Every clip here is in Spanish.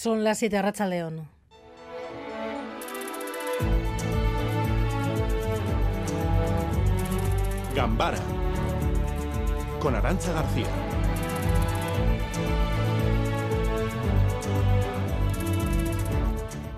Son las 7 Racha León. Gambara con Arancha García.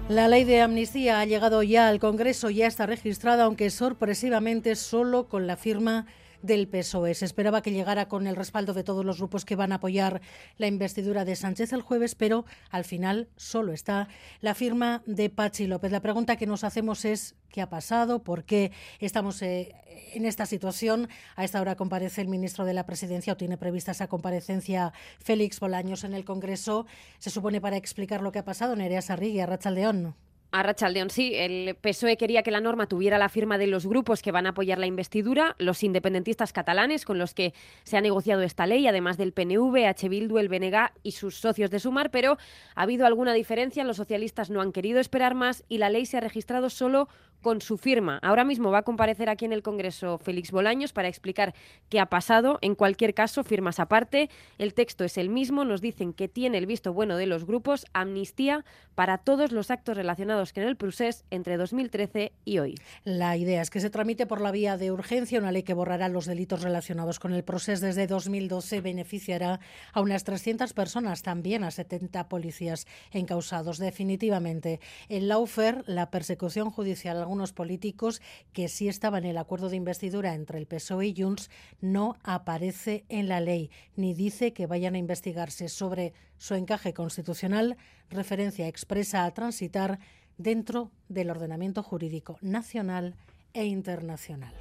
La ley de amnistía ha llegado ya al Congreso, ya está registrada, aunque sorpresivamente solo con la firma del PSOE. Se esperaba que llegara con el respaldo de todos los grupos que van a apoyar la investidura de Sánchez el jueves, pero al final solo está la firma de Pachi López. La pregunta que nos hacemos es qué ha pasado, por qué estamos eh, en esta situación. A esta hora comparece el ministro de la Presidencia o tiene prevista esa comparecencia Félix Bolaños en el Congreso. Se supone para explicar lo que ha pasado. Nerea Sarrigui, Arrachaldeón. A Rachaldeón, sí. El PSOE quería que la norma tuviera la firma de los grupos que van a apoyar la investidura, los independentistas catalanes con los que se ha negociado esta ley, además del PNV, H. Bildu, el BNG y sus socios de Sumar, pero ha habido alguna diferencia. Los socialistas no han querido esperar más y la ley se ha registrado solo con su firma. Ahora mismo va a comparecer aquí en el Congreso Félix Bolaños para explicar qué ha pasado. En cualquier caso, firmas aparte, el texto es el mismo. Nos dicen que tiene el visto bueno de los grupos, amnistía para todos los actos relacionados con el procés entre 2013 y hoy. La idea es que se tramite por la vía de urgencia una ley que borrará los delitos relacionados con el proceso desde 2012 beneficiará a unas 300 personas, también a 70 policías encausados. Definitivamente, en Laufer, la persecución judicial algunos políticos que sí estaban en el acuerdo de investidura entre el PSOE y Junts no aparece en la ley ni dice que vayan a investigarse sobre su encaje constitucional, referencia expresa a transitar dentro del ordenamiento jurídico nacional e internacional.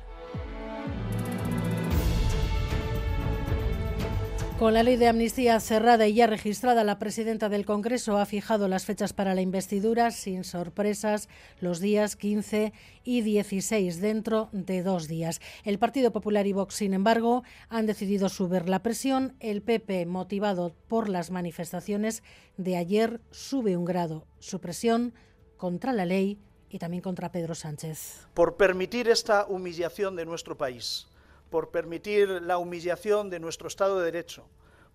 Con la ley de amnistía cerrada y ya registrada, la presidenta del Congreso ha fijado las fechas para la investidura sin sorpresas los días 15 y 16 dentro de dos días. El Partido Popular y Vox, sin embargo, han decidido subir la presión. El PP, motivado por las manifestaciones de ayer, sube un grado su presión contra la ley y también contra Pedro Sánchez. Por permitir esta humillación de nuestro país por permitir la humillación de nuestro Estado de Derecho,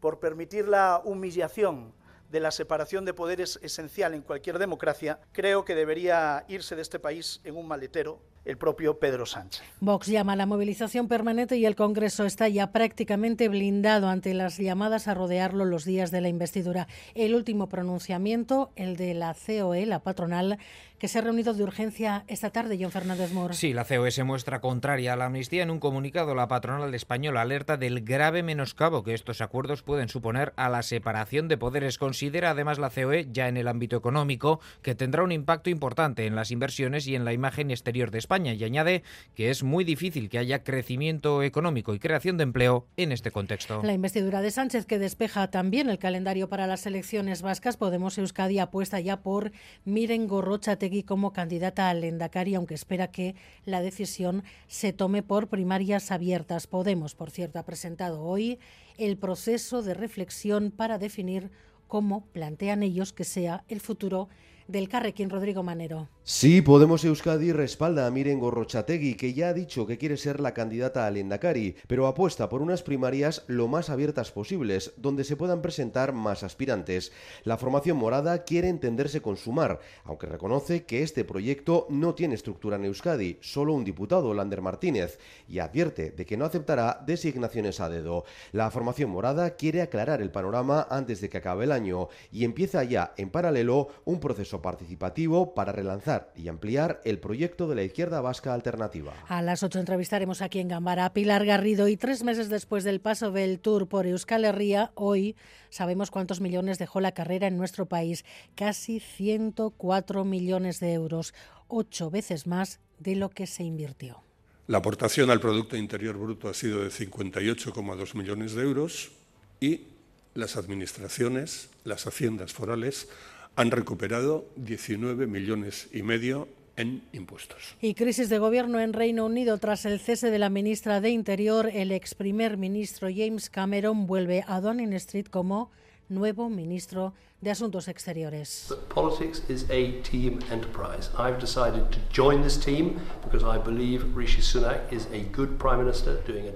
por permitir la humillación de la separación de poderes esencial en cualquier democracia, creo que debería irse de este país en un maletero el propio Pedro Sánchez. Vox llama a la movilización permanente y el Congreso está ya prácticamente blindado ante las llamadas a rodearlo los días de la investidura. El último pronunciamiento, el de la COE, la patronal, que se ha reunido de urgencia esta tarde, John Fernández Mora. Sí, la COE se muestra contraria a la amnistía. En un comunicado, la patronal española alerta del grave menoscabo que estos acuerdos pueden suponer a la separación de poderes. Considera además la COE, ya en el ámbito económico, que tendrá un impacto importante en las inversiones y en la imagen exterior de España. Y añade que es muy difícil que haya crecimiento económico y creación de empleo en este contexto. La investidura de Sánchez, que despeja también el calendario para las elecciones vascas, Podemos Euskadi apuesta ya por Miren Gorrocha como candidata al Endacari, aunque espera que la decisión se tome por primarias abiertas. Podemos, por cierto, ha presentado hoy el proceso de reflexión para definir cómo plantean ellos que sea el futuro del Carrequín Rodrigo Manero. Sí, Podemos Euskadi respalda a Miren Gorrochategui, que ya ha dicho que quiere ser la candidata al Endacari, pero apuesta por unas primarias lo más abiertas posibles, donde se puedan presentar más aspirantes. La formación morada quiere entenderse con Sumar, aunque reconoce que este proyecto no tiene estructura en Euskadi, solo un diputado, Lander Martínez, y advierte de que no aceptará designaciones a dedo. La formación morada quiere aclarar el panorama antes de que acabe el año y empieza ya en paralelo un proceso participativo para relanzar y ampliar el proyecto de la izquierda vasca alternativa. A las 8 entrevistaremos aquí en Gambara a Pilar Garrido y tres meses después del paso del Tour por Euskal Herria, hoy sabemos cuántos millones dejó la carrera en nuestro país. Casi 104 millones de euros, ocho veces más de lo que se invirtió. La aportación al Producto Interior Bruto ha sido de 58,2 millones de euros y las administraciones, las haciendas forales, han recuperado 19 millones y medio en impuestos. Y crisis de gobierno en Reino Unido tras el cese de la ministra de Interior, el ex primer ministro James Cameron vuelve a Downing Street como nuevo ministro de Asuntos Exteriores.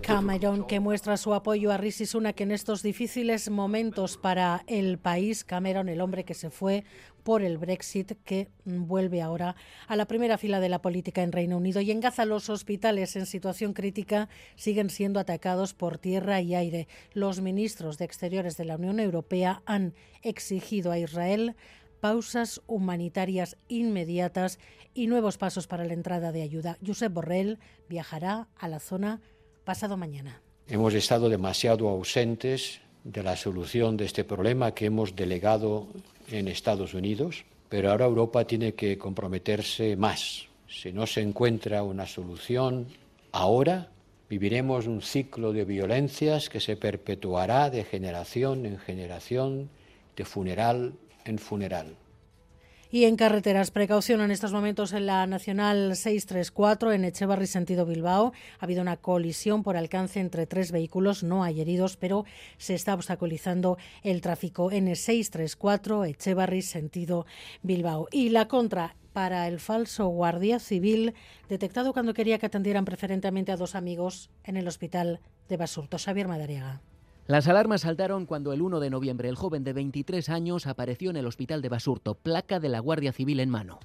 Cameron, que muestra su apoyo a Rishi Sunak en estos difíciles momentos para el país. Cameron, el hombre que se fue por el Brexit, que vuelve ahora a la primera fila de la política en Reino Unido. Y en Gaza los hospitales en situación crítica siguen siendo atacados por tierra y aire. Los ministros de Exteriores de la Unión Europea han exigido a Israel pausas humanitarias inmediatas y nuevos pasos para la entrada de ayuda. Josep Borrell viajará a la zona pasado mañana. Hemos estado demasiado ausentes de la solución de este problema que hemos delegado en Estados Unidos, pero ahora Europa tiene que comprometerse más. Si no se encuentra una solución ahora, viviremos un ciclo de violencias que se perpetuará de generación en generación, de funeral en funeral. Y en carreteras, precaución en estos momentos en la Nacional 634 en Echevarri, sentido Bilbao. Ha habido una colisión por alcance entre tres vehículos. No hay heridos, pero se está obstaculizando el tráfico en 634 Echevarri, sentido Bilbao. Y la contra para el falso guardia civil detectado cuando quería que atendieran preferentemente a dos amigos en el hospital de Basurto. Xavier Madariaga. Las alarmas saltaron cuando el 1 de noviembre el joven de 23 años apareció en el hospital de Basurto, placa de la Guardia Civil en mano.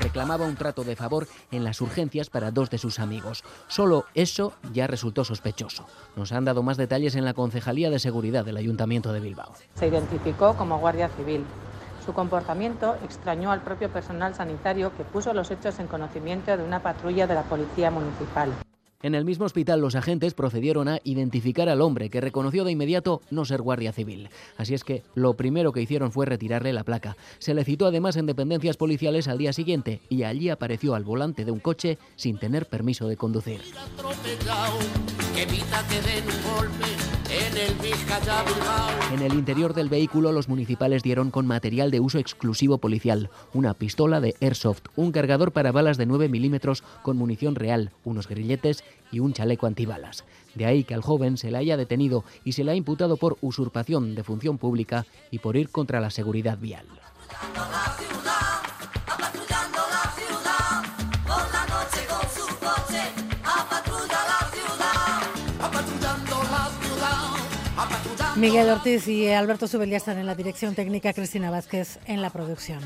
Reclamaba un trato de favor en las urgencias para dos de sus amigos. Solo eso ya resultó sospechoso. Nos han dado más detalles en la Concejalía de Seguridad del Ayuntamiento de Bilbao. Se identificó como Guardia Civil. Su comportamiento extrañó al propio personal sanitario que puso los hechos en conocimiento de una patrulla de la Policía Municipal. En el mismo hospital los agentes procedieron a identificar al hombre que reconoció de inmediato no ser guardia civil. Así es que lo primero que hicieron fue retirarle la placa. Se le citó además en dependencias policiales al día siguiente y allí apareció al volante de un coche sin tener permiso de conducir. En el interior del vehículo los municipales dieron con material de uso exclusivo policial, una pistola de airsoft, un cargador para balas de 9 milímetros con munición real, unos grilletes y un chaleco antibalas. De ahí que al joven se le haya detenido y se le ha imputado por usurpación de función pública y por ir contra la seguridad vial. Miguel Ortiz y Alberto Subel ya están en la dirección técnica, Cristina Vázquez en la producción.